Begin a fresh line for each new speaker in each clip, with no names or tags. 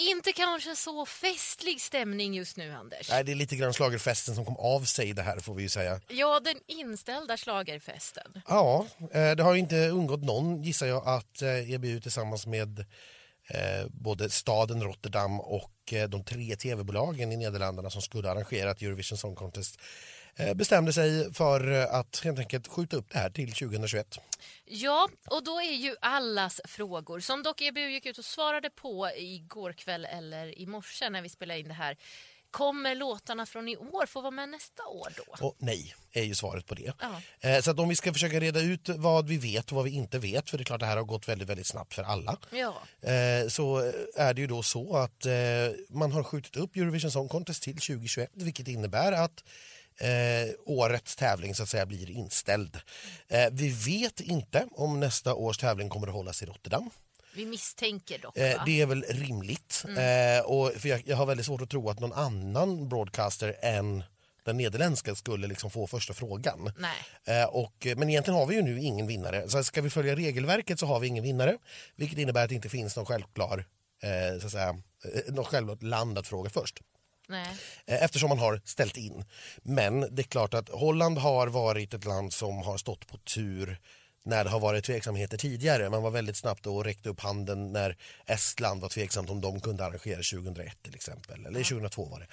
Inte kanske så festlig stämning just nu, Anders.
Nej, det är lite grann schlagerfesten som kom av sig det här får vi ju säga.
Ja, den inställda schlagerfesten.
Ja, eh, det har ju inte undgått någon gissar jag att eh, EBU tillsammans med eh, både staden Rotterdam och de tre tv-bolagen i Nederländerna som skulle arrangerat Eurovision Song Contest bestämde sig för eh, att helt enkelt skjuta upp det här till 2021.
Ja, och då är ju allas frågor, som dock EBU gick ut och svarade på igår kväll eller i morse när vi spelade in det här. Kommer låtarna från i år få vara med nästa år då?
Och nej, är ju svaret på det.
Ja.
Eh, Så att om vi ska försöka reda ut vad vi vet och vad vi inte vet, för det är klart det här har gått väldigt, väldigt snabbt för alla.
Ja.
Eh, så är det ju då så att eh, man har skjutit upp Eurovision Song Contest till 2021 vilket innebär att eh, årets tävling så att säga blir inställd. Eh, vi vet inte om nästa års tävling kommer att hållas i Rotterdam.
Vi misstänker dock,
Eh, det är väl rimligt. Eh, och för jag, jag har väldigt svårt att tro att någon annan broadcaster än den nederländska skulle liksom få första frågan.
Nej.
Eh, och, men egentligen har vi ju nu ingen vinnare. Så ska vi följa regelverket så har vi ingen vinnare. Vilket innebär att det inte finns någon självklar eh, så att säga, eh, något självklart land att fråga först.
Nej.
Eh, Eftersom man har ställt in. Men det är klart att Holland har varit ett land som har stått på tur när det har varit tveksamheter tidigare. Man var väldigt snabbt och räckte upp handen när Estland var tveksamt om de kunde arrangera 2001 till exempel. Eller 2002 var det.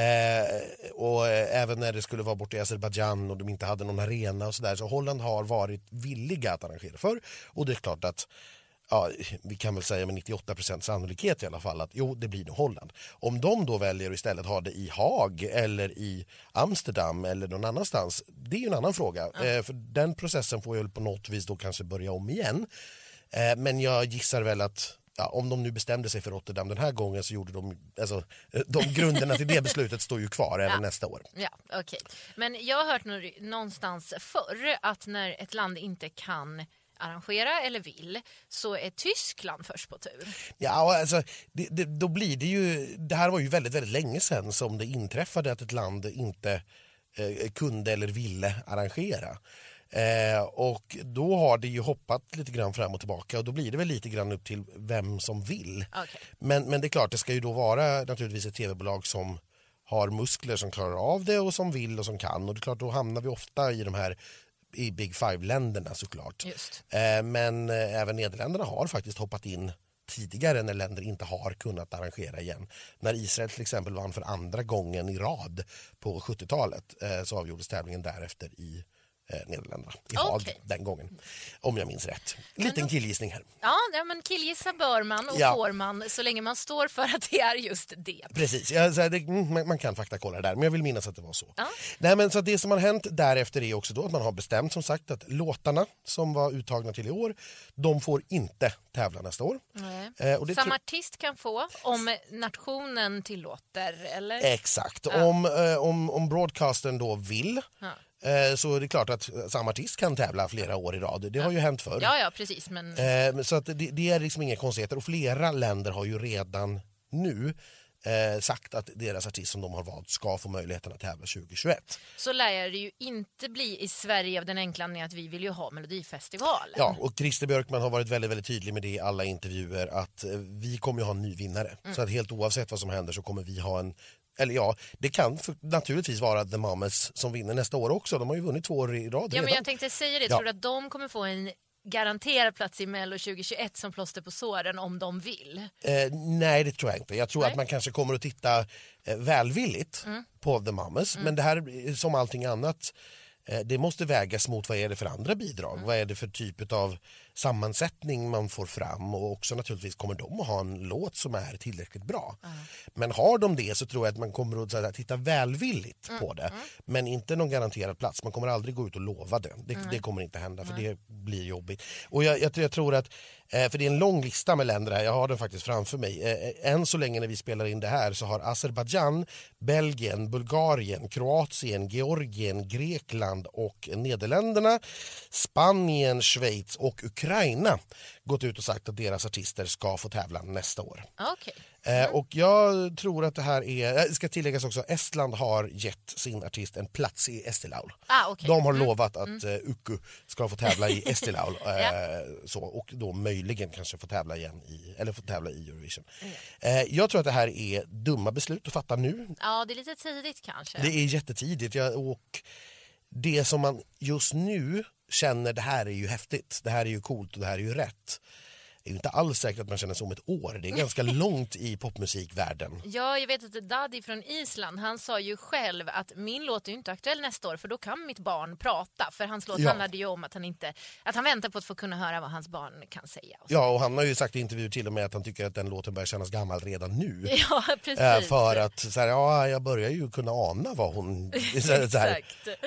Eh, och eh, även när det skulle vara borta i Azerbajdzjan och de inte hade någon arena och sådär. Så Holland har varit villiga att arrangera för Och det är klart att ja, vi kan väl säga med 98% sannolikhet i alla fall att jo, det blir nog Holland. Om de då väljer att istället ha det i Haag eller i Amsterdam eller någon annanstans, det är ju en annan fråga. Eh, för den processen får ju på något vis då kanske börja om igen. Eh, men jag gissar väl att Ja, om de nu bestämde sig för Rotterdam den här gången så gjorde de, alltså, de grunderna till det beslutet står ju kvar även nästa år.
Ja, okej. Men jag har hört nå- någonstans förr att när ett land inte kan arrangera eller vill så är Tyskland först på tur.
Ja, alltså, det, det, då blir det ju... Det här var ju väldigt, väldigt länge sedan som det inträffade att ett land inte eh, kunde eller ville arrangera. Eh, och då har det ju hoppat lite grann fram och tillbaka och då blir det väl lite grann upp till vem som vill.
Okej.
Men, men det är klart, det ska ju då vara naturligtvis ett tv-bolag som har muskler som klarar av det och som vill och som kan. Och det är klart, då hamnar vi ofta i de här i Big Five-länderna såklart. Eh, Men eh, även Nederländerna har faktiskt hoppat in tidigare när länder inte har kunnat arrangera igen. När Israel till exempel vann för andra gången i rad på 70-talet eh, så avgjordes tävlingen därefter i eh, Nederländerna, i Haag
Okej.
den gången. Om jag minns rätt. Liten killgissning här.
Ja, ja, men killgissa bör man och
Ja.
får man så länge man står för att det är just det.
Precis, så här, det, mm, man, man kan faktakolla det där men jag vill minnas att det var så.
Ja.
Nej, men så det som har hänt därefter är också då att man har bestämt som sagt att låtarna som var uttagna till i år, de får inte tävla nästa år. Eh, och det
Samma artist kan få om nationen tillåter, eller?
Exakt. Om, eh, om, om broadcastern då vill Eh, så är det klart att samma artist kan tävla flera år i rad. Det har ju hänt förr.
Ja, ja, precis. Men
Eh, så att det, det är liksom inga konstigheter. Och flera länder har ju redan nu eh, sagt att deras artist som de har valt ska få möjligheten att tävla 2021.
så lär det ju inte bli i Sverige av den enkla anledningen att vi vill ju ha Melodifestivalen.
Ja, och Christer Björkman har varit väldigt, väldigt tydlig med det i alla intervjuer att eh, vi kommer ju ha en ny vinnare.
Mm.
Så att helt oavsett vad som händer så kommer vi ha en eller ja, det kan för, naturligtvis vara The Mamas som vinner nästa år också. De har ju vunnit två år i rad
Ja,
redan.
men jag tänkte säga det.
Ja.
Tror du att de kommer få en garanterad plats i Mello 2021 som plåster på såren om de vill?
Eh, nej, det tror jag inte. Jag tror
Nej.
att man kanske kommer att titta eh, välvilligt
Mm.
på The Mamas. Men det här, som allting annat, det måste vägas mot vad är det för andra bidrag?
Mm.
Vad är det för typ av sammansättning man får fram och också naturligtvis kommer de att ha en låt som är tillräckligt bra. Men har de det så tror jag att man kommer att här, titta välvilligt
Mm,
på det. Men inte någon garanterad plats. Man kommer aldrig gå ut och lova det. Det, det kommer inte hända för det blir jobbigt. Och jag, jag, jag tror att, eh, för det är en lång lista med länder här, jag har den faktiskt framför mig. Eh, eh, Än så länge när vi spelar in det här så har Azerbajdzjan, Belgien, Bulgarien, Kroatien, Georgien, Grekland och Nederländerna, Spanien, Schweiz och Ukraina gått ut och sagt att deras artister ska få tävla nästa år.
Ah,
Eh, och jag tror att det här är, eh, ska tilläggas också, Estland har gett sin artist en plats i Estilaul.
Ah, okej.
De har lovat att eh, Uku ska få tävla i Estilaul eh, så, och då möjligen kanske få tävla igen i, eller få tävla i Eurovision. Eh, jag tror att det här är dumma beslut att fatta nu.
Ja, det är lite tidigt kanske.
Det är jättetidigt jag, och det som man just nu känner det här är ju häftigt, det här är ju coolt och det här är ju rätt. Är ju inte alls säkert att man känner så om ett år, det är ganska långt i popmusikvärlden.
Ja, jag vet att Daddy från Island, han sa ju själv att min låt är ju inte aktuell nästa år för då kan mitt barn prata. För hans låt
Ja.
handlade ju om att han, inte, att han väntar på att få kunna höra vad hans barn kan säga. Och.
Ja, och han har ju sagt i intervjuer till och med att han tycker att den låten börjar kännas gammal redan nu.
Ja, precis.
Eh, för att så här, ja, jag börjar ju kunna ana vad hon så här,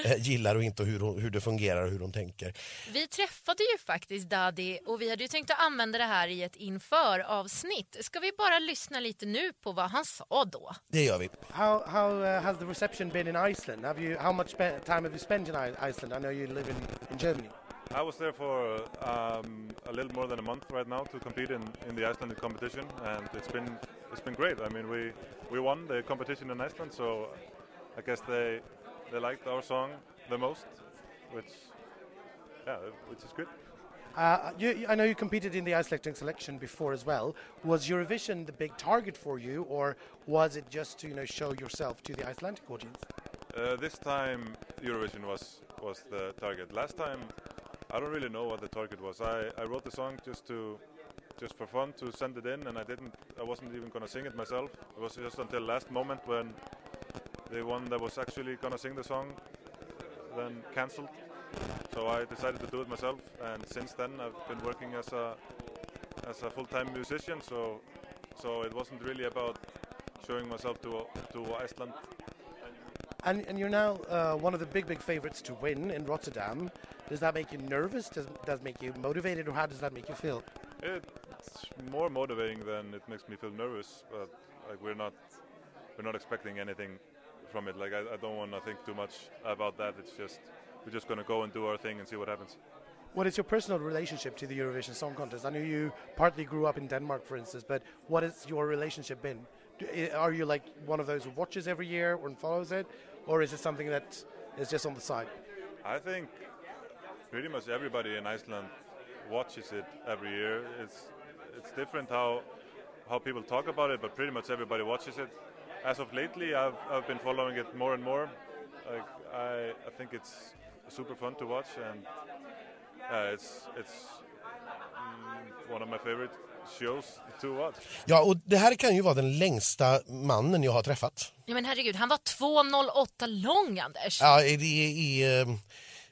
eh, gillar och inte och hur, hur det fungerar och hur hon tänker.
Vi träffade ju faktiskt Daddy och vi hade ju tänkt att använda det här i ett inför-avsnitt. Ska vi bara lyssna lite nu på vad han sa då?
Det gör vi.
How how uh, has the reception been in Iceland? Have you how much time have you spent in I- Iceland? I know you live in, in Germany.
I was there for um, a little more than a month right now to compete in, in the Icelandic competition, and it's been it's been great. I mean, we we won the competition in Iceland, so I guess they they liked our song the most, which yeah, which is good.
Uh, you, I know you competed in the Icelandic selection before as well. Was Eurovision the big target for you, or was it just to you know show yourself to the Icelandic audience?
Uh, this time Eurovision was was the target. Last time I don't really know what the target was. I, I wrote the song just to just for fun to send it in and I didn't I wasn't even gonna sing it myself. It was just until last moment when the one that was actually gonna sing the song then cancelled. So I decided to do it myself and since then I've been working as a as a full-time musician so so it wasn't really about showing myself to to Iceland
And, and you're now uh, one of the big, big favorites to win in Rotterdam. Does that make you nervous? Does, does make you motivated, or how does that make you feel?
It's more motivating than it makes me feel nervous. But like we're not, we're not expecting anything from it. Like I, I don't want to think too much about that. It's just we're just gonna go and do our thing and see what happens.
What is your personal relationship to the Eurovision Song Contest? I know you partly grew up in Denmark, for instance, but what has your relationship been? Are you like one of those who watches every year or follows it, or is it something that is just on the side?
I think pretty much everybody in Iceland watches it every year. It's it's different how how people talk about it, but pretty much everybody watches it. As of lately, I've I've been following it more and more. Like I I think it's super fun to watch, and uh, it's it's mm, one of my favorite shows to watch.
Ja, och det här kan ju vara den längsta mannen jag har träffat.
Ja, men herregud, han var 2,08 lång Anders.
Ja, det är, eh,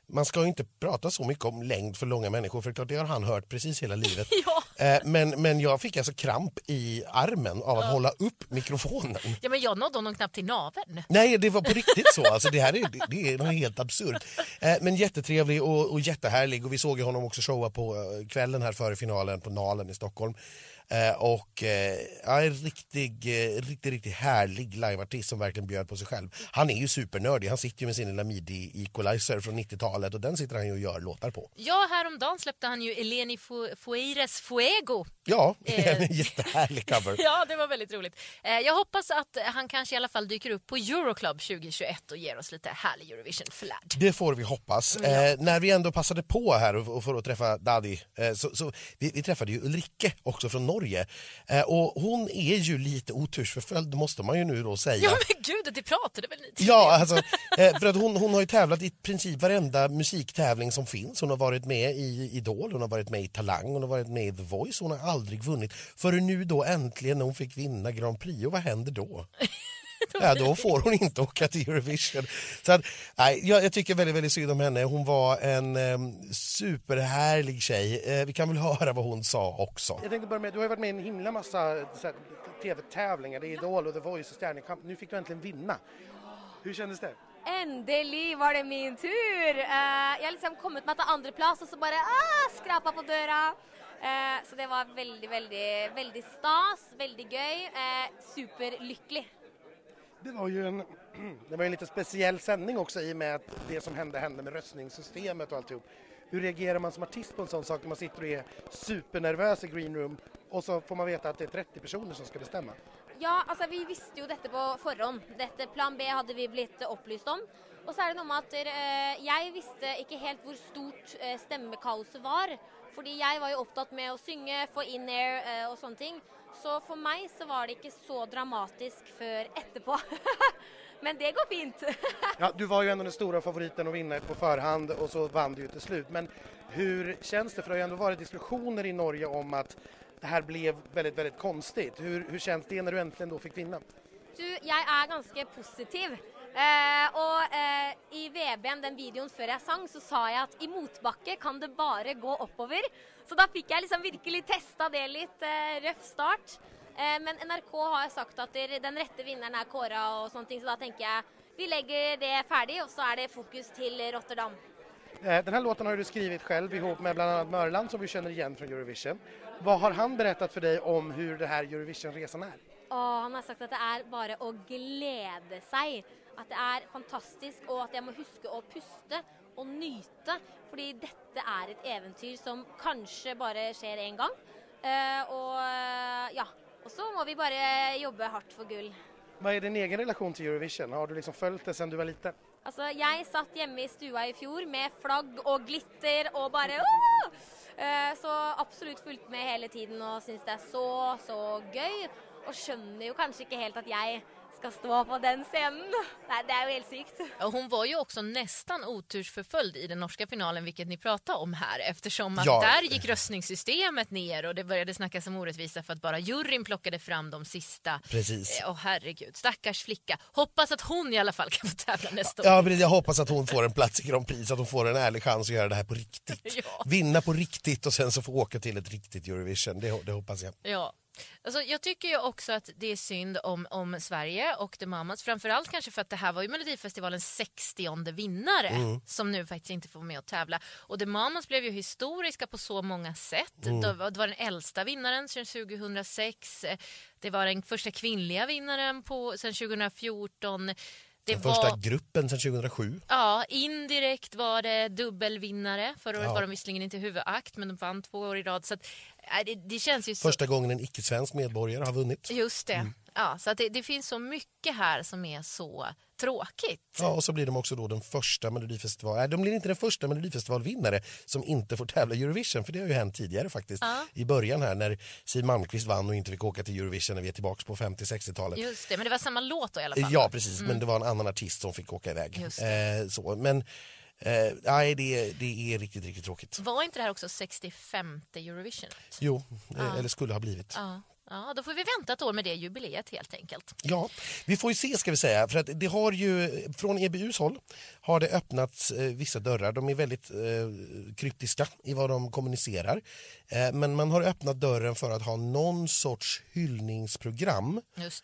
man ska ju inte prata så mycket om längd för långa människor för det har han hört precis hela livet.
Ja.
Eh, Men, men jag fick alltså kramp i armen av att hålla upp mikrofonen.
Ja, men jag nådde honom knappt till naveln.
Nej, det var på riktigt så. Alltså, det här är, det- är något helt absurt. Eh, men jättetrevlig och, och jättehärlig. Och vi såg honom också showa på eh, kvällen här före finalen på Nalen i Stockholm. Eh, och eh, ja, en riktig, eh, riktigt, riktigt härlig liveartist som verkligen bjöd på sig själv. Han är ju supernördig. Han sitter ju med sin lilla midi-equalizer från 90-talet och den sitter han ju och gör låtar på.
Ja, häromdagen släppte han ju Eleni Fu- Fueires Fuego.
Ja,
Eh.
en jättehärlig cover.
Ja, det var väldigt roligt. Jag hoppas att han kanske i alla fall dyker upp på Euroclub 2021 och ger oss lite härlig Eurovision-flärd.
Det får vi hoppas. Eh, när vi ändå passade på här och, och för att träffa Daddy, så, så vi, vi träffade ju Ulrike också från Norge. Eh, och hon är ju lite otursförföljd måste man ju nu då säga.
Ja, men gud, det pratade väl ni?
Ja, alltså, eh, för att hon, hon har ju tävlat i princip varenda musiktävling som finns. Hon har varit med i Idol, hon har varit med i Talang, hon har varit med i The Voice. Hon har aldrig vunnit förrän nu då äntligen när hon fick vinna Grand Prix. Och vad händer då? ja, då får hon inte åka till Eurovision. Så att, nej, jag, jag tycker väldigt, väldigt synd om henne. Hon var en eh, superhärlig tjej. Eh, vi kan väl höra vad hon sa också.
Jag tänkte börja med, du har ju varit med i en himla massa tv-tävlingar, det är Idol och The Voice och Stjärnekamp. Nu fick du äntligen vinna. Hur kändes det?
Endelig var det min tur! Jeg har liksom kommet meg til andreplass, og så bare ah, skrapa på døra. Eh, så det var veldig, veldig, veldig stas, veldig gøy. Eh, superlykkelig.
Det var ju en, det var en lite speciell sändning också i och med att det som hände hände med röstningssystemet och alltihop. Hur reagerar man som artist på en sån sak när man sitter och är supernervös i green room och så får man veta att det är 30 personer som ska bestämma?
Ja, alltså vi visste ju detta på förhand. Detta Plan B hade vi blivit upplyst om. Och så är det något med att eh, jag visste inte helt hur stort eh, stämmekaoset var. För jag var ju upptagen med att synge, få in-air eh, och sånt. Så for meg så var det ikke så dramatisk før etterpå. Men det går fint.
Ja, du var ju ändå den stora favoriten att vinna på förhand och så vann du ju till slut. Men hur känns det? För det har ju ändå varit diskussioner i Norge om att det här blev väldigt, väldigt konstigt. Hur, hur känns det när du äntligen då fick vinna?
Du, jeg er ganske positiv. Eh, og eh, i VB-en, den videoen før jeg sang, så sa jeg at i motbakke kan det bare gå oppover. Så da fikk jeg liksom virkelig testa det litt. Eh, røff start. Eh, men NRK har sagt at den rette vinneren er kåra og sånne ting, så da tenker jeg vi legger det ferdig, og så er det fokus til Rotterdam.
Eh, Den här låten har du skrivit själv ihop med bland annat Mörland som vi känner igen från Eurovision. Vad har han berättat för dig om hur det här Eurovision-resan är?
Og han har sagt at det er bare å glede seg. At det er fantastisk, og at jeg må huske å puste og nyte. Fordi dette er et eventyr som kanskje bare skjer én gang. Eh, og ja. Og så må vi bare jobbe hardt for gull.
Vad är din egen relation till Eurovision? Har du liksom följt det sedan du var liten?
Altså, jeg satt hjemme i stua i fjor med flagg og glitter og bare «Åh!» Eh, Så absolutt fulgt med hele tiden og syns det er så, så gøy. Og skjønner jo kanskje ikke helt at jeg skal stå på den scenen. Nei, det er jo helt.
Ja, Hon var ju också nästan otursförföljd i den norska finalen, vilket ni pratade om här eftersom att
Ja.
där gick röstningssystemet ner och det började snackas om orättvisa för att bara juryn plockade fram de sista.
Precis.
Eh, Åh herregud, stackars flicka. Hoppas att hon i alla fall kan få tävla nästa år.
Ja, jag hoppas att hon får en plats i Grand Prix så att hon får en ärlig chans att göra det här på riktigt.
Ja.
Vinna på riktigt och sen så få åka till ett riktigt Eurovision. Det, det hoppas jag.
Ja. Alltså, jag tycker ju också att det är synd om, om Sverige och The Mamas. Framförallt kanske för att det här var ju Melodifestivalens 60 vinnare som nu faktiskt inte får vara med och tävla. Och The Mamas blev ju historiska på så många sätt. Det, var, det var den äldsta vinnaren sedan 2006. Eh, Det var den första kvinnliga vinnaren på, sedan 2014. Det
Den
var...
första gruppen sedan 2007.
Ja, indirekt var det dubbelvinnare. Förra året
Ja.
var de visserligen inte huvudakt men de vann två år i rad. Så att, äh, det, det känns ju så...
Första gången en icke-svensk medborgare har vunnit.
Just det. Ja, så det, det finns så mycket här som är så tråkigt.
Ja, och så blir de också då den första Melodifestival... Nej, de blir inte den första Melodifestivalvinnare som inte får tävla i Eurovision, för det har ju hänt tidigare faktiskt. I början här när Siw Malmkvist vann och inte fick åka till Eurovision när vi är tillbaka på 50-60-talet.
Just det, men det var samma låt då i alla fall.
Ja, precis, men det var en annan artist som fick åka iväg.
Just
Eh, så, men eh, nej, det, det är riktigt, riktigt tråkigt.
Var inte det här också 65 Eurovision?
Jo, eh, eller skulle ha blivit.
Ja. Ja, då får vi vänta ett år med det jubileet helt enkelt.
Ja, vi får ju se ska vi säga. För att det har ju, från EBUs håll har det öppnats eh, vissa dörrar. De är väldigt eh, kryptiska i vad de kommunicerar. Eh, men man har öppnat dörren för att ha någon sorts hyllningsprogram
Just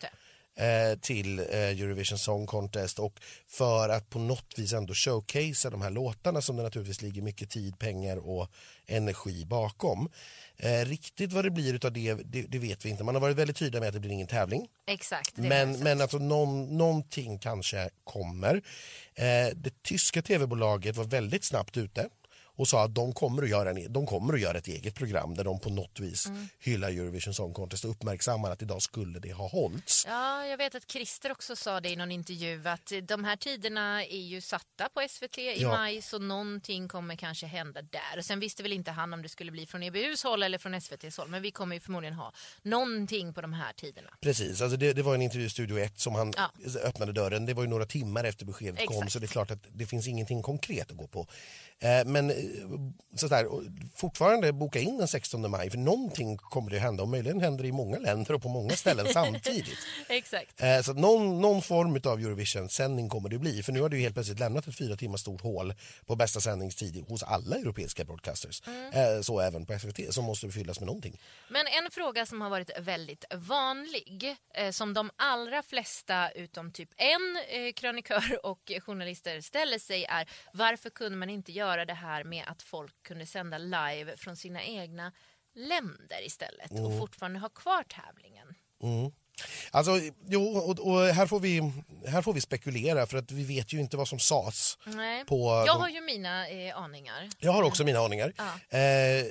det.
eh, till eh, Eurovision Song Contest och för att på något vis ändå showcasea de här låtarna som det naturligtvis ligger mycket tid, pengar och energi bakom. Eh, riktigt vad det blir utav det, det, det vet vi inte. Man har varit väldigt tydlig med att det blir ingen tävling.
Exakt.
Men, men alltså någon, någonting kanske kommer. Eh, det tyska tv-bolaget var väldigt snabbt ute och sa att de kommer, att göra en, de kommer att göra ett eget program där de på något vis
Mm.
hyllar Eurovision Song Contest och uppmärksammar att idag skulle det ha hållits.
Ja, jag vet att Christer också sa det i någon intervju att de här tiderna är ju satta på SVT i
Ja.
maj så någonting kommer kanske hända där. Och sen visste väl inte han om det skulle bli från EBUs håll eller från SVTs håll men vi kommer ju förmodligen ha någonting på de här tiderna.
Precis, alltså det, det var en intervju i Studio 1 som han
Ja.
öppnade dörren. Det var ju några timmar efter beskedet kom
Exakt.
så det är klart att det finns ingenting konkret att gå på. Eh, men så där, fortfarande boka in den 16 maj för någonting kommer det hända och möjligen händer det i många länder och på många ställen samtidigt.
Exakt.
Eh, så att någon, någon form av Eurovision-sändning kommer det bli för nu har ju helt plötsligt lämnat ett fyra timmar stort hål på bästa sändningstid hos alla europeiska broadcasters. Eh, så även på SVT som måste fyllas med någonting.
Men en fråga som har varit väldigt vanlig, eh, som de allra flesta utom typ en eh, krönikör och journalister ställer sig är varför kunde man inte göra det här med att folk kunde sända live från sina egna länder istället och fortfarande ha kvar tävlingen?
Alltså, jo, och, och här, får vi, här får vi spekulera för att vi vet ju inte vad som sades.
Nej.
På
Jag har ju mina eh, aningar.
Jag har också mina aningar.
Ja.
Eh,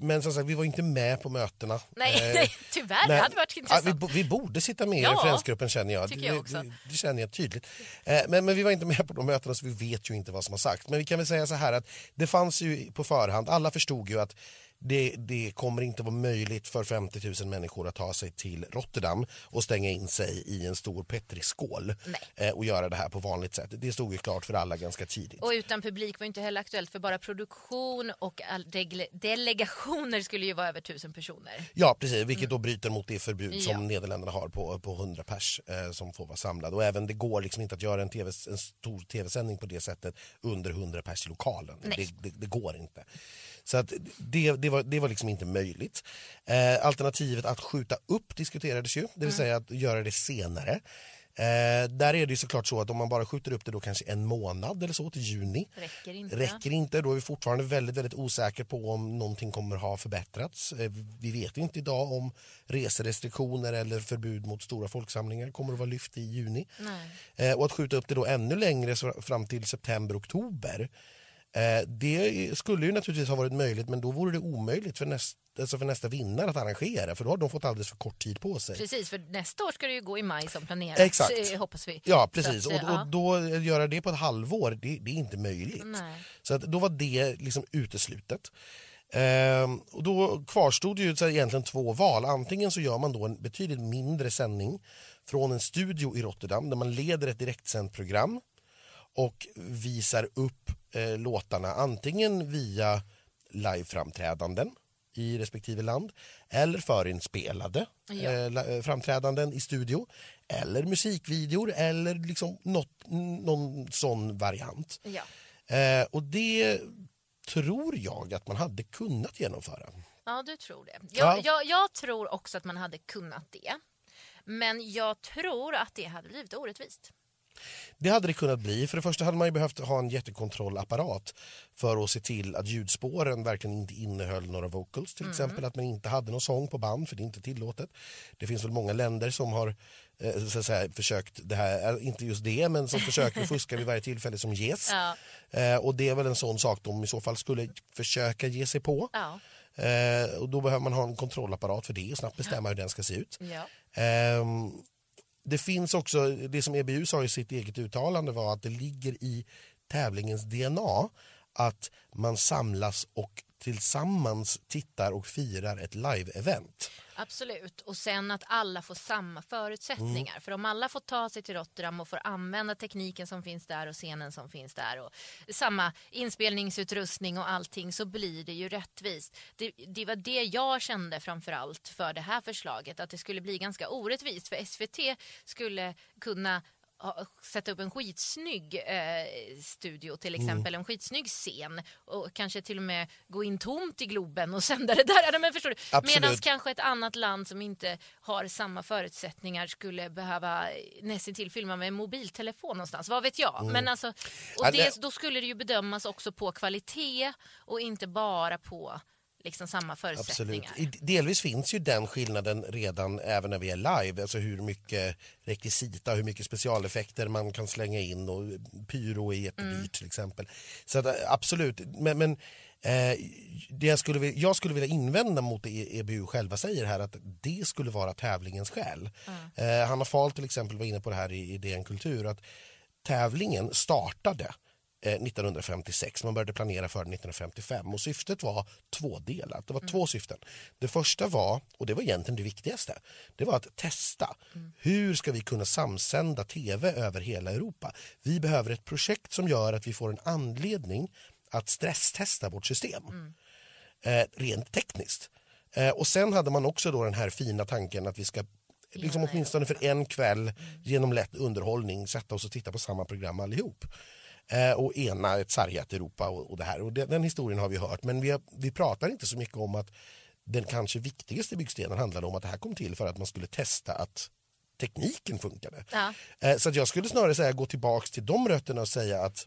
men som sagt, vi var inte med på mötena.
Nej,
Eh,
tyvärr.
men-
Det hade varit intressant.
vi, vi borde sitta med
Ja,
i referensgruppen känner jag.
tycker jag också.
Det, det känner jag tydligt. Eh, men, men vi var inte med på de mötena så vi vet ju inte vad som har sagts. Men vi kan väl säga så här att det fanns ju på förhand, alla förstod ju att det, det kommer inte vara möjligt för 50 000 människor att ta sig till Rotterdam och stänga in sig i en stor petriskål eh, och göra det här på vanligt sätt. Det stod ju klart för alla ganska tidigt.
Och utan publik var inte heller aktuellt för bara produktion och dele- delegationer skulle ju vara över tusen personer.
Ja, precis, vilket då bryter mot det förbud
Ja.
som Nederländerna har på, på 100 pers eh, som får vara samlade. Och även det går liksom inte att göra en, TV, en stor tv-sändning på det sättet under 100 pers i lokalen. Det, det, det går inte. Så att det, det, var, det var liksom inte möjligt. Eh, alternativet att skjuta upp diskuterades ju, det
Mm.
vill säga att göra det senare. Eh, där är det ju såklart så att om man bara skjuter upp det då kanske en månad eller så till juni.
Räcker inte.
Räcker inte, då är vi fortfarande väldigt, väldigt osäkra på om någonting kommer ha förbättrats. Eh, Vi vet inte idag om reserestriktioner eller förbud mot stora folksamlingar kommer att vara lyft i juni. Eh, Och att skjuta upp det då ännu längre fram till september, oktober det skulle ju naturligtvis ha varit möjligt men då vore det omöjligt för, näst, alltså för nästa vinnare att arrangera för då har de fått alldeles för kort tid på sig.
Precis, för nästa år ska det ju gå i maj som planerat.
Exakt.
eh, Hoppas vi.
Ja, precis.
Att,
och,
eh,
och då göra det på ett halvår, det, det är inte möjligt.
Nej.
Så att då var det liksom uteslutet. Ehm, och då kvarstod ju så egentligen två val. Antingen så gör man då en betydligt mindre sändning från en studio i Rotterdam där man leder ett direktsänt program och visar upp eh, låtarna antingen via liveframträdanden i respektive land eller förinspelade
Ja.
eh, eh, framträdanden i studio eller musikvideor eller liksom något, någon sån variant.
Ja.
Eh, och det tror jag att man hade kunnat genomföra.
ja, du tror det.
Ja.
Jag, jag, jag tror också att man hade kunnat det. Men jag tror att det hade blivit orättvist.
Det hade det kunnat bli. För det första hade man behövt ha en jättekontrollapparat för att se till att ljudspåren verkligen inte innehöll några vocals till exempel. Att man inte hade någon sång på band för det är inte tillåtet. Det finns väl många länder som har eh, så att säga, försökt det här, eh, inte just det, men som försöker fuska vid varje tillfälle som ges.
Ja.
Eh, och det är väl en sån sak de i så fall skulle försöka ge sig på.
Ja.
Eh, och då behöver man ha en kontrollapparat för det och snabbt bestämma hur den ska se ut.
Ja.
Det finns också, det som EBU sa i sitt eget uttalande var att det ligger i tävlingens DNA att man samlas och tillsammans tittar och firar ett live-event.
Absolut. Och sen att alla får samma förutsättningar.
Mm.
För om alla får ta sig till Rotterdam och får använda tekniken som finns där och scenen som finns där och samma inspelningsutrustning och allting så blir det ju rättvist. Det, det var det jag kände framför allt för det här förslaget. Att det skulle bli ganska orättvist. För SVT skulle kunna sätta upp en skitsnygg eh, studio till
Mm.
exempel, en skitsnygg scen och kanske till och med gå in tomt i Globen och sända det där. Ja, Men förstår du? Medan kanske ett annat land som inte har samma förutsättningar skulle behöva nästan till filma med en mobiltelefon någonstans. Vad vet jag? Men alltså, och det- då skulle det ju bedömas också på kvalitet och inte bara på liksom samma
Absolut.
förutsättningar.
I, delvis finns ju den skillnaden redan även när vi är live, alltså hur mycket rekvisita, hur mycket specialeffekter man kan slänga in och pyro är jättedyrt
Mm.
till exempel. Så att, absolut, men, men eh, det jag, skulle, vilja- jag skulle vilja invända mot det EBU själva säger här att det skulle vara tävlingens skäl. Eh, Hanna Fahl till exempel var inne på det här i, i DN Kultur att tävlingen startade 1956. Man började planera för den 1955 och syftet var tvådelat. Det var två syften. Det första var, och det var egentligen det viktigaste, det var att testa. Hur ska vi kunna samsända tv över hela Europa? Vi behöver ett projekt som gör att vi får en anledning att stresstesta vårt system. Eh, rent tekniskt. Eh, och sen hade man också då den här fina tanken att vi ska liksom åtminstone för en kväll genom lätt underhållning sätta oss och titta på samma program allihop. Eh, och ena ett sargat Europa och, och det här. Och det, den historien har vi hört men vi, har, vi pratar inte så mycket om att den kanske viktigaste byggstenen handlade om att det här kom till för att man skulle testa att tekniken funkade.
Ja.
Eh, Så jag skulle snarare säga gå tillbaks till de rötterna och säga att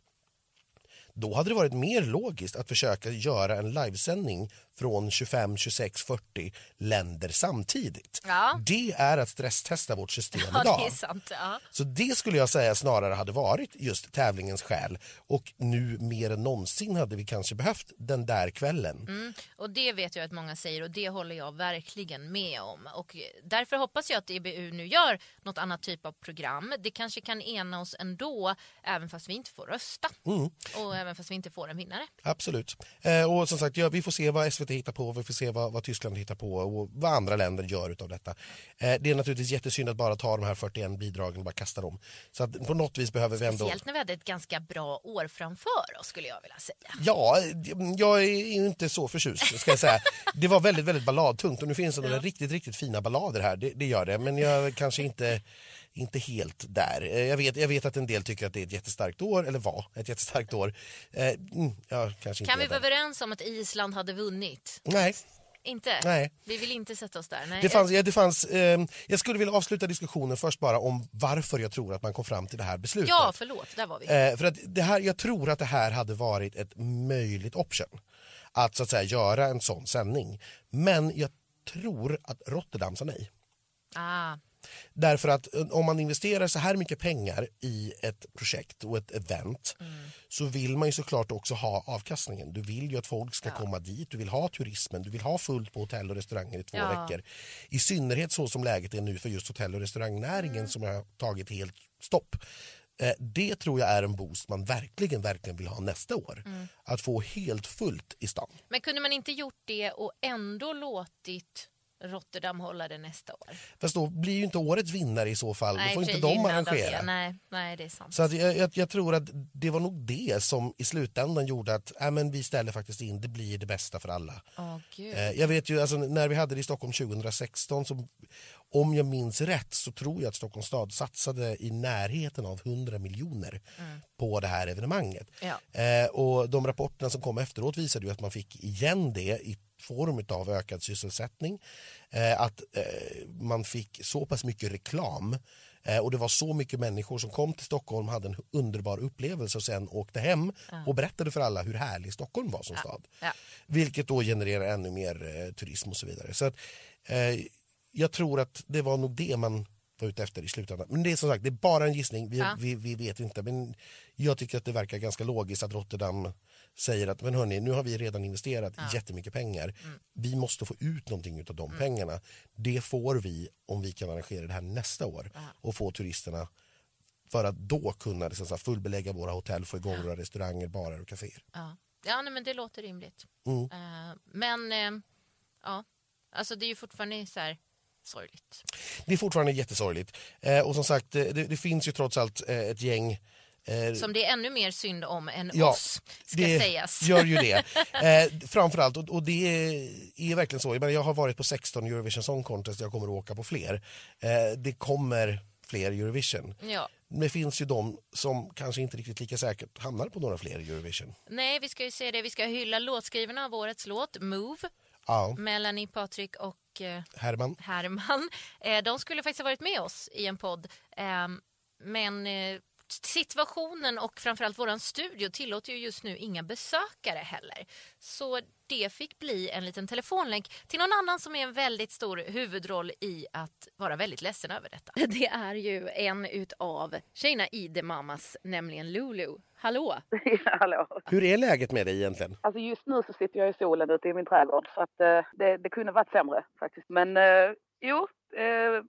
då hade det varit mer logiskt att försöka göra en livesändning från 25, 26, 40 länder samtidigt.
Ja.
Det är att stresstesta vårt system
Ja,
idag.
det sant. Ja.
Så det skulle jag säga snarare hade varit just tävlingens skäl och nu mer än någonsin hade vi kanske behövt den där kvällen.
Mm. Och det vet jag att många säger och det håller jag verkligen med om. Och därför hoppas jag att EBU nu gör något annat typ av program. Det kanske kan ena oss ändå, även fast vi inte får rösta.
Mm.
Och även fast vi inte får en vinnare.
Absolut. Eh, och som sagt, ja, vi får se vad SVT hittar på, vi får se vad, vad Tyskland hittar på och vad andra länder gör utav detta. Eh, det är naturligtvis jättesynd att bara ta de här 41 bidragen och bara kasta dem. Så att på något vis behöver vi ändå...
Speciellt när vi hade ett ganska bra år framför oss skulle jag vilja säga.
Ja, jag är inte så förtjust ska jag säga. Det var väldigt, väldigt balladtungt och nu finns det några riktigt, riktigt fina ballader här. Det, det gör det, men jag kanske inte inte helt där. Eh, Jag vet, jag vet att en del tycker att det är ett jättestarkt år, eller var ett jättestarkt år. Eh, mm, ja, kanske inte
Kan vi vara överens om att Island hade vunnit?
Nej,
Inte?
Nej.
Vi vill inte sätta oss där. Nej.
det fanns, ja, det fanns, eh, jag skulle vilja avsluta diskussionen först bara om varför jag tror att man kom fram till det här beslutet.
Ja, förlåt. Där var vi.
Eh, för att det här, jag tror att det här hade varit ett möjligt option. Att så att säga göra en sån sändning. Men jag tror att Rotterdam sa nej.
Ah,
Därför att eh, om man investerar så här mycket pengar i ett projekt och ett event så vill man ju såklart också ha avkastningen. Du vill ju att folk ska komma dit, du vill ha turismen, du vill ha fullt på hotell och restauranger i två
Ja.
veckor. I synnerhet så som läget är nu för just hotell och restaurangnäringen som har tagit helt stopp. Eh, Det tror jag är en boost man verkligen, verkligen vill ha nästa år. Att få helt fullt i stan.
men kunde man inte gjort det och ändå låtit Rotterdam hålla det nästa år?
Fast då blir ju inte årets vinnare i så fall. då får inte de arrangera.
Det. Nej, nej, det är sant.
Så att jag, jag, jag tror att det var nog det som i slutändan gjorde att äh, men vi ställer faktiskt in, det blir det bästa för alla.
Åh, gud.
Eh, jag vet ju, alltså, när vi hade det i Stockholm 2016, så, om jag minns rätt så tror jag att Stockholms stad satsade i närheten av 100 miljoner på det här evenemanget.
Ja.
Eh, och de rapporterna som kom efteråt visade ju att man fick igen det i form av ökad sysselsättning. Eh, att eh, man fick så pass mycket reklam eh, och det var så mycket människor som kom till Stockholm, hade en underbar upplevelse och sen åkte hem och berättade för alla hur härlig Stockholm var som stad.
Ja.
Vilket då genererar ännu mer turism och så vidare. Så att, eh, jag tror att det var nog det man var ute efter i slutändan. Men det är som sagt, det är bara en gissning. Vi,
Ja.
vi, vi vet inte. Men jag tycker att det verkar ganska logiskt att Rotterdam säger att men hörni, nu har vi redan investerat jättemycket pengar. Vi måste få ut någonting av de pengarna. Det får vi om vi kan arrangera det här nästa år och få turisterna för att då kunna så att säga, fullbelägga våra hotell, få igång våra restauranger, barer och kaféer.
Ja, ja nej, men det låter rimligt.
Mm.
Eh, men eh, ja, alltså det är ju fortfarande så här sorgligt.
Det är fortfarande jättesorgligt. Eh, och som sagt, det, det finns ju trots allt eh, ett gäng eh,
Som det är ännu mer synd om än
Ja,
oss, ska
det
sägas.
gör ju det. Eh, framförallt, och, och det är verkligen så. Jag, menar, jag har varit på 16 Eurovision Song Contest, jag kommer att åka på fler. Eh, det kommer fler Eurovision.
Ja.
Men det finns ju de som kanske inte riktigt lika säkert hamnar på några fler Eurovision.
Nej, vi ska ju säga det. Vi ska hylla låtskrivarna av årets låt, Move,
Ja,
Melanie, Patrik och eh,
Herman.
Herman. Eh, de skulle faktiskt ha varit med oss i en podd. Eh, men eh, situationen och framförallt våran studio tillåter ju just nu inga besökare heller. Så det fick bli en liten telefonlänk till någon annan som är en väldigt stor huvudroll i att vara väldigt ledsen över detta. Det är ju en utav tjejerna i The Mamas, nämligen Lulu. Hallå!
Ja, hallå.
Hur är läget med dig egentligen?
Alltså just nu så sitter jag i solen ute i min trädgård så att eh, det, det kunde varit sämre faktiskt. Men eh, jo, eh,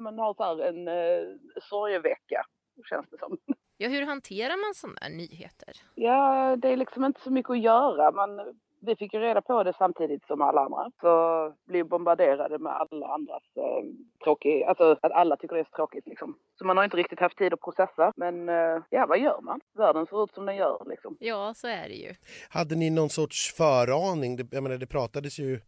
man har så här en eh, sorgevecka känns det som.
Ja, hur hanterar man sådana här nyheter?
Ja, det är liksom inte så mycket att göra. Man vi fick ju reda på det samtidigt som alla andra. Så blev bombarderade med alla andras eh, tråkig, alltså att alla tycker det är så tråkigt liksom. Så man har inte riktigt haft tid att processa. Men eh, ja, vad gör man? Världen ser ut som den gör liksom.
Ja, så är det ju.
Hade ni någon sorts föraning? Det, jag menar, det pratades ju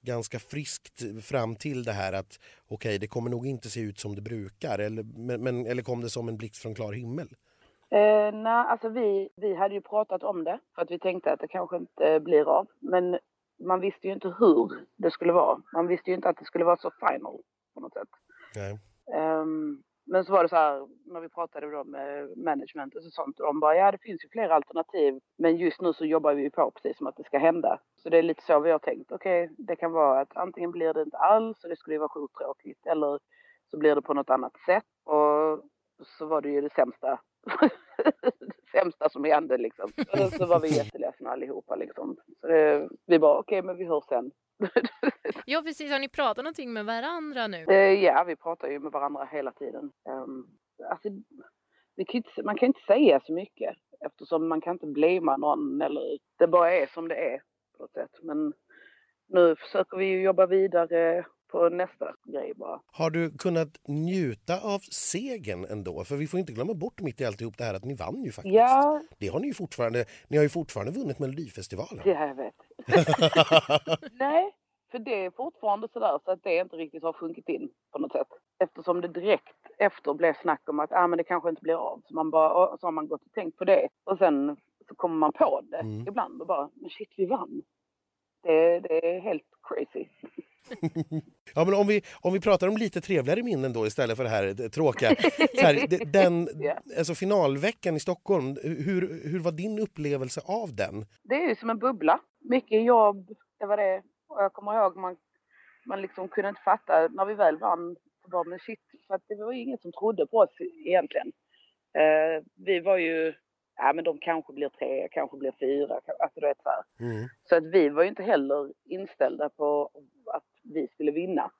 ganska friskt fram till det här att okej, okay, det kommer nog inte se ut som det brukar. Eller, men, eller kom det som en blixt från klar himmel?
Eh, nej, alltså vi, vi hade ju pratat om det för att vi tänkte att det kanske inte blir av. Men man visste ju inte hur det skulle vara. Man visste ju inte att det skulle vara så final på något sätt. Um, men så var det så här när vi pratade då med management och sånt och de bara ja det finns ju flera alternativ men just nu så jobbar vi på precis som att det ska hända. Så det är lite så vi har tänkt. Okej, okay, det kan vara att antingen blir det inte alls och det skulle ju vara sjukt tråkigt eller så blir det på något annat sätt och så var det ju det sämsta sämsta som hände liksom. Och så var vi jätteledsna allihopa liksom. Så det, vi bara okej, okay, men vi hörs sen.
ja precis, har ni pratat någonting med varandra nu?
Uh, ja, vi pratar ju med varandra hela tiden. Um, alltså, vi kan inte, man kan inte säga så mycket eftersom man kan inte blamea någon eller det bara är som det är på något sätt. Men nu försöker vi ju jobba vidare på nästa grej bara.
Har du kunnat njuta av segern ändå? För vi får inte glömma bort mitt i alltihop det här att ni vann ju faktiskt.
Ja.
Det har ni ju fortfarande. Ni har ju fortfarande vunnit Melodifestivalen.
Ja, jag vet. Nej, för det är fortfarande sådär så att det inte riktigt har sjunkit in på något sätt. Eftersom det direkt efter blev snack om att ah, men det kanske inte blir av. Så, man bara, så har man gått och tänkt på det. Och sen så kommer man på det mm. ibland och bara, men shit vi vann. Det, det är helt crazy.
ja, men om, vi, om vi pratar om lite trevligare minnen då istället för det här tråkiga. Så här, den, yeah. alltså finalveckan i Stockholm, hur, hur var din upplevelse av den?
Det är ju som en bubbla. Mycket jobb, det var det. Och jag kommer ihåg man, man liksom kunde inte fatta när vi väl vann. Så bara, men shit, för att det var ju ingen som trodde på oss egentligen. Uh, vi var ju ja men de kanske blir tre, kanske blir fyra, alltså du vet så mm. Så att vi var ju inte heller inställda på att vi skulle vinna.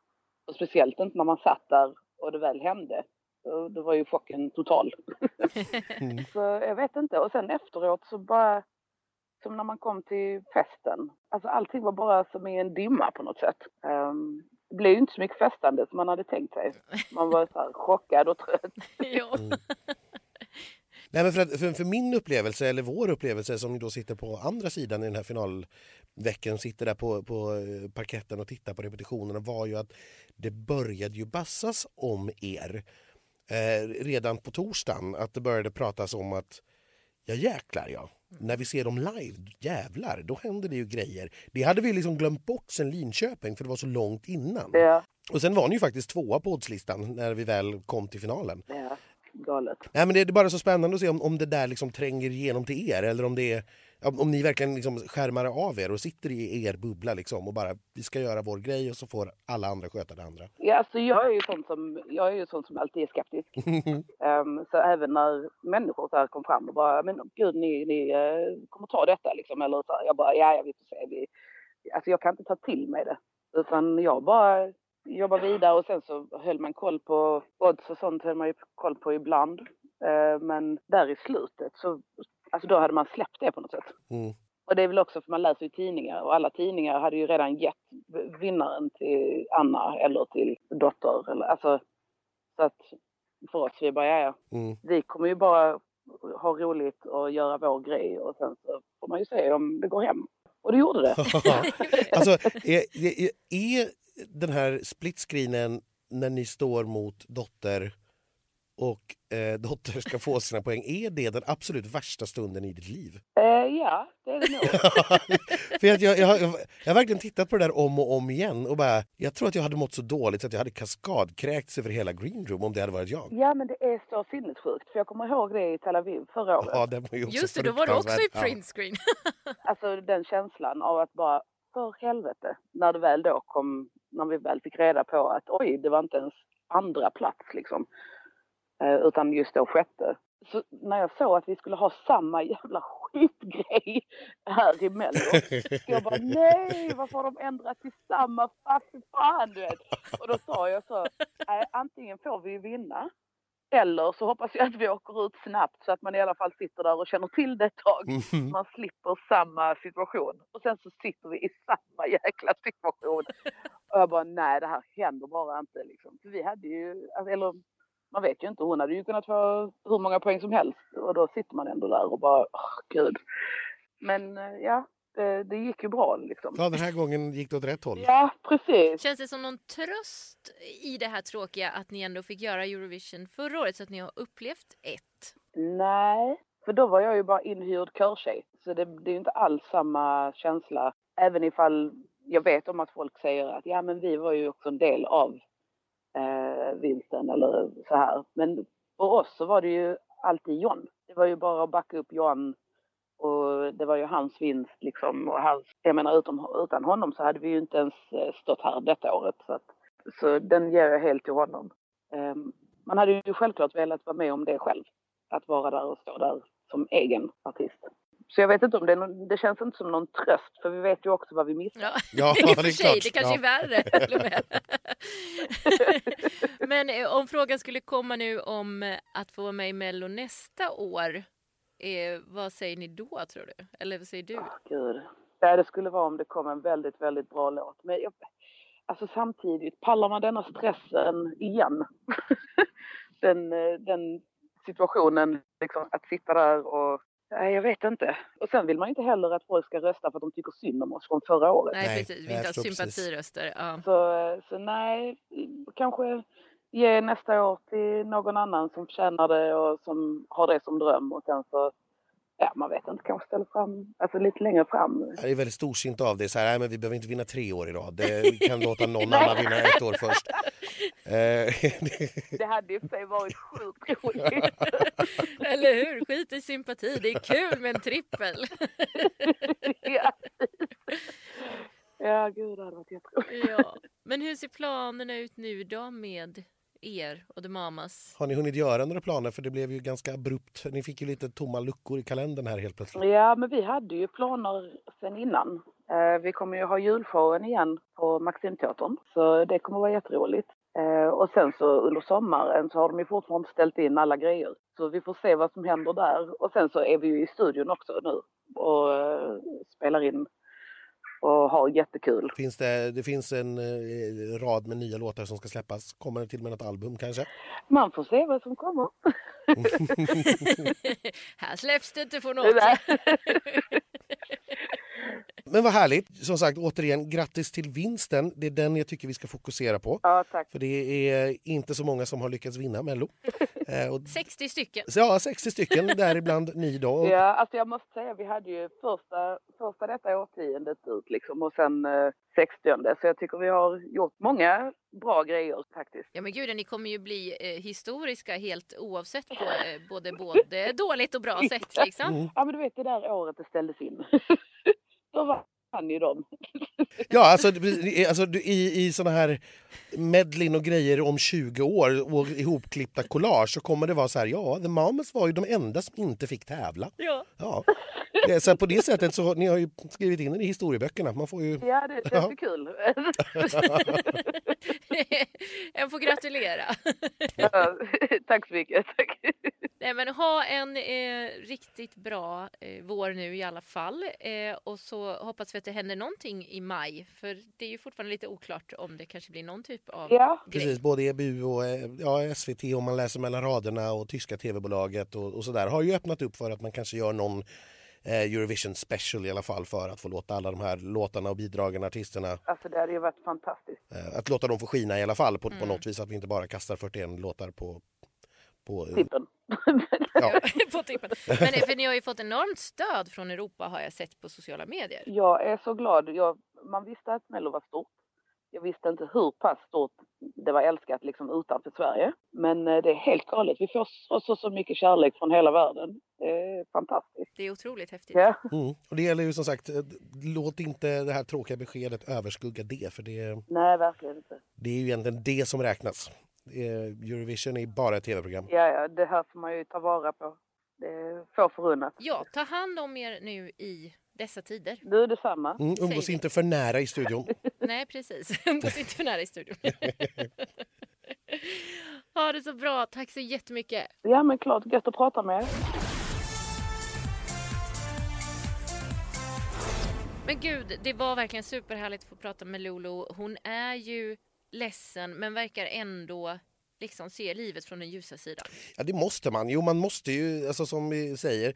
Och speciellt inte när man satt där och det väl hände. Då var ju chocken total. mm. Så jag vet inte. Och sen efteråt så bara, som när man kom till festen. Alltså allting var bara som i en dimma på något sätt. Um, det blev ju inte så mycket festande som man hade tänkt sig. Man var så här chockad och trött.
Mm. Nej, men för, att, för, för, min upplevelse, eller vår upplevelse som då sitter på andra sidan i den här finalveckan, sitter där på, på eh, parketten och tittar på repetitionerna var ju att det började ju bassas om er eh, redan på torsdagen. Att det började pratas om att ja jäklar ja, när vi ser dem live, jävlar, då händer det ju grejer. Det hade vi liksom glömt bort sen Linköping för det var så långt innan.
Ja.
Och sen var ni ju faktiskt tvåa på oddslistan när vi väl kom till finalen.
Ja galet.
Nej, men det är bara så spännande att se om, om det där liksom tränger igenom till er eller om det är om ni verkligen liksom skärmar av er och sitter i er bubbla liksom och bara vi ska göra vår grej och så får alla andra sköta det andra.
Ja, alltså jag är ju sån som, jag är ju sån som alltid är skeptisk. um, så även när människor så här kom fram och bara, men gud ni, ni uh, kommer ta detta liksom. Eller så här, jag bara, ja, ja vi får se. Vi, alltså jag kan inte ta till mig det. Utan jag bara jobba vidare och sen så höll man koll på odds och sånt höll man ju koll på ibland. Eh, men där i slutet så, alltså då hade man släppt det på något sätt.
Mm.
Och det är väl också för man läser ju tidningar och alla tidningar hade ju redan gett vinnaren till Anna eller till Dotter. Eller, alltså, så att för oss, vi bara, ja, ja.
Mm.
Vi kommer ju bara ha roligt och göra vår grej och sen så får man ju se om det går hem. Och det gjorde det.
alltså, är, är, är den här splitscreenen när ni står mot Dotter och eh, Dotter ska få sina poäng. Är det den absolut värsta stunden i ditt liv?
Eh, ja, det är det nog.
För jag, jag, jag, jag, har verkligen tittat på det där om och om igen och bara, jag tror att jag hade mått så dåligt så att jag hade kaskadkräkts över hela greenroom om det hade varit jag.
Ja, men det är så sinnessjukt. För jag kommer ihåg det i Tel Aviv förra året.
Ja, det var ju också
Just det, då var du också i printscreen.
alltså den känslan av att bara, för helvete, när det väl då kom när vi väl fick reda på att oj, det var inte ens andra plats liksom. Eh, utan just då sjätte. Så när jag såg att vi skulle ha samma jävla skitgrej här i Mello. jag bara nej, varför har de ändrat till samma? Fy fan du vet. Och då sa jag så, antingen får vi vinna Eller så hoppas jag att vi åker ut snabbt så att man i alla fall sitter där och känner till det ett tag.
Mhm.
Man slipper samma situation. Och sen så sitter vi i samma jäkla situation. Och jag bara, nej det här händer bara inte liksom. För vi hade ju, alltså, eller man vet ju inte, hon hade ju kunnat få hur många poäng som helst. Och då sitter man ändå där och bara, åh gud. Men eh, ja, det, det gick ju bra liksom.
Ja, den här gången gick det åt rätt håll.
Ja, precis.
Känns det som någon tröst i det här tråkiga att ni ändå fick göra Eurovision förra året så att ni har upplevt ett?
Nej, för då var jag ju bara inhyrd körtjej. Så det, det är ju inte alls samma känsla. Även ifall jag vet om att folk säger att ja men vi var ju också en del av vinsten eller så här. Men för oss så var det ju alltid John. Det var ju bara att backa upp John och det var ju hans vinst liksom. Och hans, jag menar utom, utan honom så hade vi ju inte ens eh, stått här detta året. Så, att, så den ger jag helt till honom. Um, man hade ju självklart velat vara med om det själv. Att vara där och stå där som egen artist. Så jag vet inte om det någon, det känns inte som någon tröst för vi vet ju också vad vi missar.
Ja,
Ja, det
för
är
sig.
klart.
Det kanske
Ja.
är värre. till och med. Men eh, om frågan skulle komma nu om eh, att få vara med i Mello nästa år, eh, vad säger ni då tror du? Eller vad säger du?
Gud. Ja, det skulle vara om det kom en väldigt, väldigt bra låt. Men jag, alltså samtidigt, pallar man denna stressen igen? den, eh, den situationen, liksom, att sitta där och... Nej, jag vet inte. Och sen vill man inte heller att folk ska rösta för att de tycker synd om oss från förra året.
Nej,
Nej,
precis. Vi inte ha
förstår precis.
sympatiröster. Ja.
Så, så nej, kanske ge nästa år till någon annan som förtjänar det och som har det som dröm och sen så, ja man vet inte, kanske ställa fram, alltså lite längre fram.
Det är väldigt storsint av det. Så här, nej, men vi behöver inte vinna tre år i rad. Det vi kan låta någon annan vinna ett år först. Eh,
Det hade ju för sig varit sjukt roligt.
Eller hur? Skit i sympati. Det är kul med en trippel.
ja, ja, gud det hade varit jätteroligt.
Ja. Men hur ser planerna ut nu då med er och The Mamas?
har ni hunnit göra några planer? För det blev ju ganska abrupt. Ni fick ju lite tomma luckor i kalendern här helt plötsligt.
Ja, men vi hade ju planer sen innan. Eh, vi kommer ju ha julshowen igen på Maximteatern, så det kommer vara jätteroligt. Eh, och sen så under sommaren så har de ju fortfarande ställt in alla grejer. Så vi får se vad som händer där. Och sen så är vi ju i studion också nu och eh, spelar in och har jättekul.
Finns det, det finns en eh, rad med nya låtar som ska släppas. Kommer det till med något album kanske?
Man får se vad som kommer.
Här släpps det inte på något.
Men vad härligt. Som sagt, återigen, grattis till vinsten. Det är den jag tycker vi ska fokusera på.
Ja, tack.
För det är inte så många som har lyckats vinna Mello. Eh, och,
60 stycken.
ja, 60 stycken, däribland ni då. Och,
Ja, alltså jag måste säga, vi hade ju första, första detta årtiondet ut liksom och sen eh, 60 Så jag tycker vi har gjort många bra grejer faktiskt.
Ja men gud, ni kommer ju bli eh, historiska helt oavsett på eh, både, både dåligt och bra sätt liksom.
Mm.
Ja men du vet det där året det ställdes in. Då vann ju de.
Ja, alltså, alltså i, i såna här medlin och grejer om 20 år och ihopklippta collage så kommer det vara så här, ja, The Mamas var ju de enda som inte fick tävla.
Ja.
Ja. Det- Så på det sättet så ni har ju skrivit in det i historieböckerna. Man får ju...
Ja det känns ju kul.
Jag får gratulera.
ja, tack så mycket. Tack.
Nej, men ha en eh, riktigt bra eh, vår nu i alla fall. Eh, och så hoppas vi att det händer någonting i maj. För det är ju fortfarande lite oklart om det kanske blir någon typ av
Ja.
grej.
Precis, både EBU och eh, ja, SVT om man läser mellan raderna och tyska tv-bolaget och, och sådär har ju öppnat upp för att man kanske gör någon eh, Eurovision special i alla fall för att få låta alla de här låtarna och bidragen, artisterna,
Alltså det hade ju varit fantastiskt.
eh, att låta dem få skina i alla fall på, på
Mm.
något vis att vi inte bara kastar 41 låtar på... på eh,
Tippen.
ja.
på tippen. Men för ni har ju fått enormt stöd från Europa har jag sett på sociala medier.
Jag är så glad. Jag, man visste att Mello var stort. Jag visste inte hur pass stort det var älskat liksom utanför Sverige. Men eh, det är helt galet. Vi får så, så, så mycket kärlek från hela världen. Det är fantastiskt.
Det är otroligt häftigt.
Ja,
Mm. Och det gäller ju som sagt, eh, låt inte det här tråkiga beskedet överskugga det för det,
nej verkligen inte.
det är ju egentligen det som räknas. Eurovision är bara ett tv-program.
Ja, ja, det här får man ju ta vara på. Det är få förunnat.
Ja, ta hand om er nu i dessa tider.
Du, detsamma.
Mm, umgås inte för nära i studion.
Nej, precis. Umgås inte för nära i studion. Ha det så bra. Tack så jättemycket.
Ja men klart, gött att prata med er.
Men gud, det var verkligen superhärligt att få prata med Lolo. Hon är ju ledsen men verkar ändå liksom se livet från den ljusa sidan.
Ja, det måste man. Jo, man måste ju, alltså som vi säger,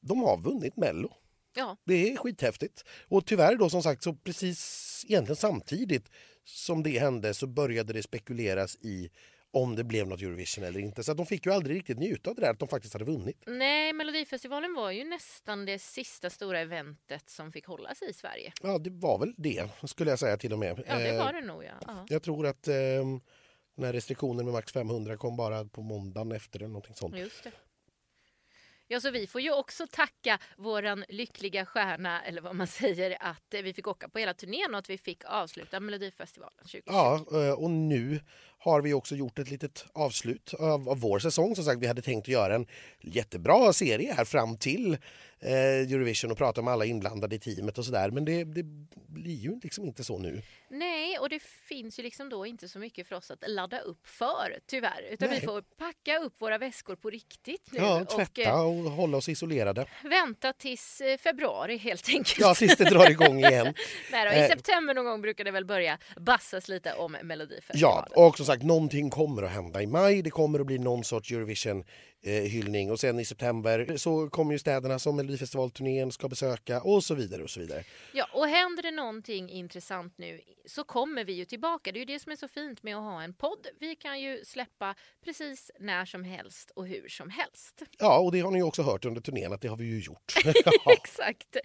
de har vunnit Mello.
Ja,
Det är skithäftigt. Och tyvärr då som sagt så precis egentligen samtidigt som det hände så började det spekuleras i om det blev något Eurovision eller inte. Så de fick ju aldrig riktigt njuta av det där att de faktiskt hade vunnit.
nej, Melodifestivalen var ju nästan det sista stora eventet som fick hållas i Sverige.
Ja, det var väl det skulle jag säga till och med.
Ja, det
Eh,
var det nog ja. ja.
Jag tror att eh, den här restriktionen med max 500 kom bara på måndagen efter eller någonting sånt.
Just det. Ja, så vi får ju också tacka våran lyckliga stjärna, eller vad man säger, att eh, vi fick åka på hela turnén och att vi fick avsluta Melodifestivalen 2020.
Ja, eh, och nu har vi också gjort ett litet avslut av, av vår säsong. Som sagt, vi hade tänkt att göra en jättebra serie här fram till eh, Eurovision och prata med alla inblandade i teamet och sådär. Men det, det blir ju liksom inte så nu.
Nej, och det finns ju liksom då inte så mycket för oss att ladda upp för, tyvärr. Utan
Nej.
vi får packa upp våra väskor på riktigt nu
Ja,
och
tvätta
eh,
och hålla oss isolerade.
vänta tills eh, februari helt enkelt.
Ja, tills det drar igång igen.
Nej då, I
Eh.
september någon gång brukar det väl börja bassas lite om
Ja,
Melodifestivalen.
och som sagt, någonting kommer att hända i maj. Det kommer att bli någon sorts Eurovision Eurovision-hyllning och sen i september så kommer ju städerna som Melodifestivalturnén ska besöka och så vidare och så vidare.
Ja, och händer det någonting intressant nu så kommer vi ju tillbaka. Det är ju det som är så fint med att ha en podd. Vi kan ju släppa precis när som helst och hur som helst.
Ja, och det har ni ju också hört under turnén att det har vi ju gjort.
Exakt.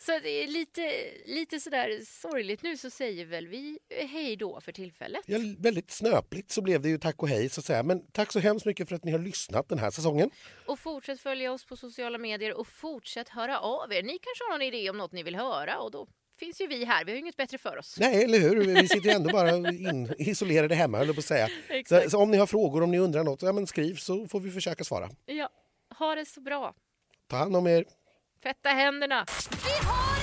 Så det är lite, lite sådär sorgligt nu så säger väl vi hej då för tillfället.
Ja, väldigt snöpligt så blev det ju tack och hej så att säga. Men tack så hemskt mycket för att ni har lyssnat den här säsongen.
Och fortsätt följa oss på sociala medier och fortsätt höra av er. Ni kanske har någon idé om något ni vill höra och då finns ju vi här. Vi har ju inget bättre för oss.
Nej, eller hur? Vi sitter ju ändå bara in, isolerade hemma, höll på att säga. Så, så om ni har frågor, om ni undrar något, ja, men skriv så får vi försöka svara.
Ja, ha det så bra.
Ta hand om er.
Tvätta händerna.
Vi har